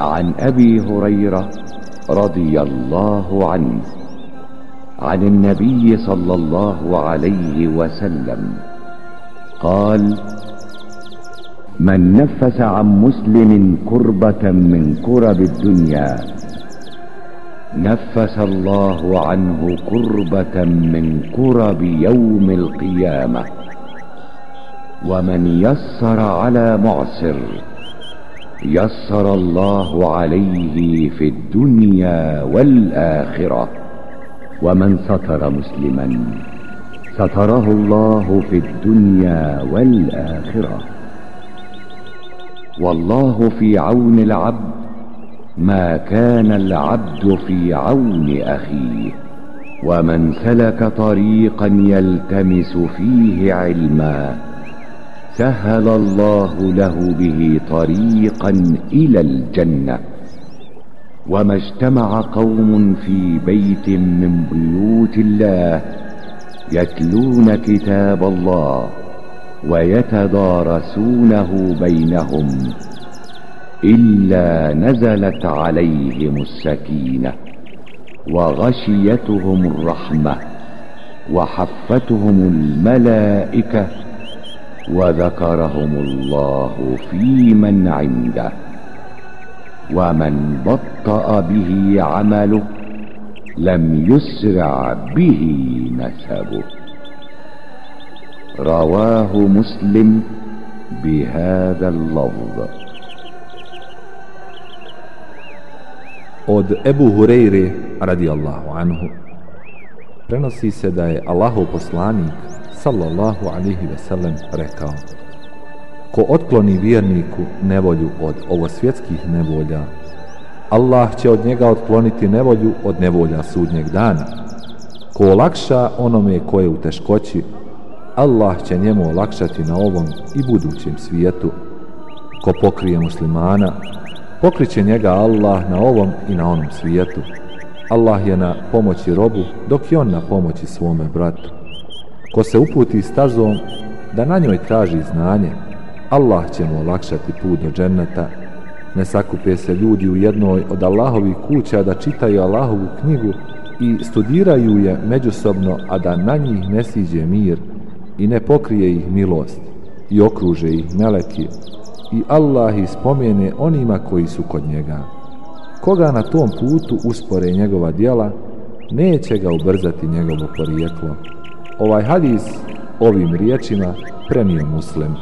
عن أبي هريرة رضي الله عنه عن النبي صلى الله عليه وسلم قال من نفس عن مسلم كربة من كرب الدنيا نفس الله عنه كربة من كرب يوم القيامة ومن يسر على معسر يسر الله عليه في الدنيا والآخرة. ومن ستر مسلما ستره الله في الدنيا والآخرة. والله في عون العبد ما كان العبد في عون أخيه. ومن سلك طريقا يلتمس فيه علما سهل الله له به طريقا إلى الجنة. وما اجتمع قوم في بيت من بيوت الله يتلون كتاب الله ويتدارسونه بينهم إلا نزلت عليهم السكينة وغشيتهم الرحمة وحفتهم الملائكة وذكرهم الله في من عنده ومن بطأ به عمله لم يسرع به نسبه. رواه مسلم بهذا اللفظ. Od Ebu Hureyre radijallahu anhu. Prenosi se da je Allahov poslanik sallallahu alihi veselem rekao Ko otkloni vjerniku nevolju od ovosvjetskih nevolja, Allah će od njega otkloniti nevolju od nevolja sudnjeg dana. Ko olakša onome koje je u teškoći, Allah će njemu olakšati na ovom i budućem svijetu. Ko pokrije muslimana, pokriće njega Allah na ovom i na onom svijetu. Allah je na pomoći robu, dok je on na pomoći svome bratu. Ko se uputi stazom da na njoj traži znanje, Allah će mu olakšati put do dženneta. Ne sakupe se ljudi u jednoj od Allahovih kuća da čitaju Allahovu knjigu i studiraju je međusobno, a da na njih ne siđe mir i ne pokrije ih milost i okruže ih meleki i Allah ih spomene onima koji su kod njega. Koga na tom putu uspore njegova dijela, neće ga ubrzati njegovo porijeklo. Ovaj hadis ovim riječima prenio muslim.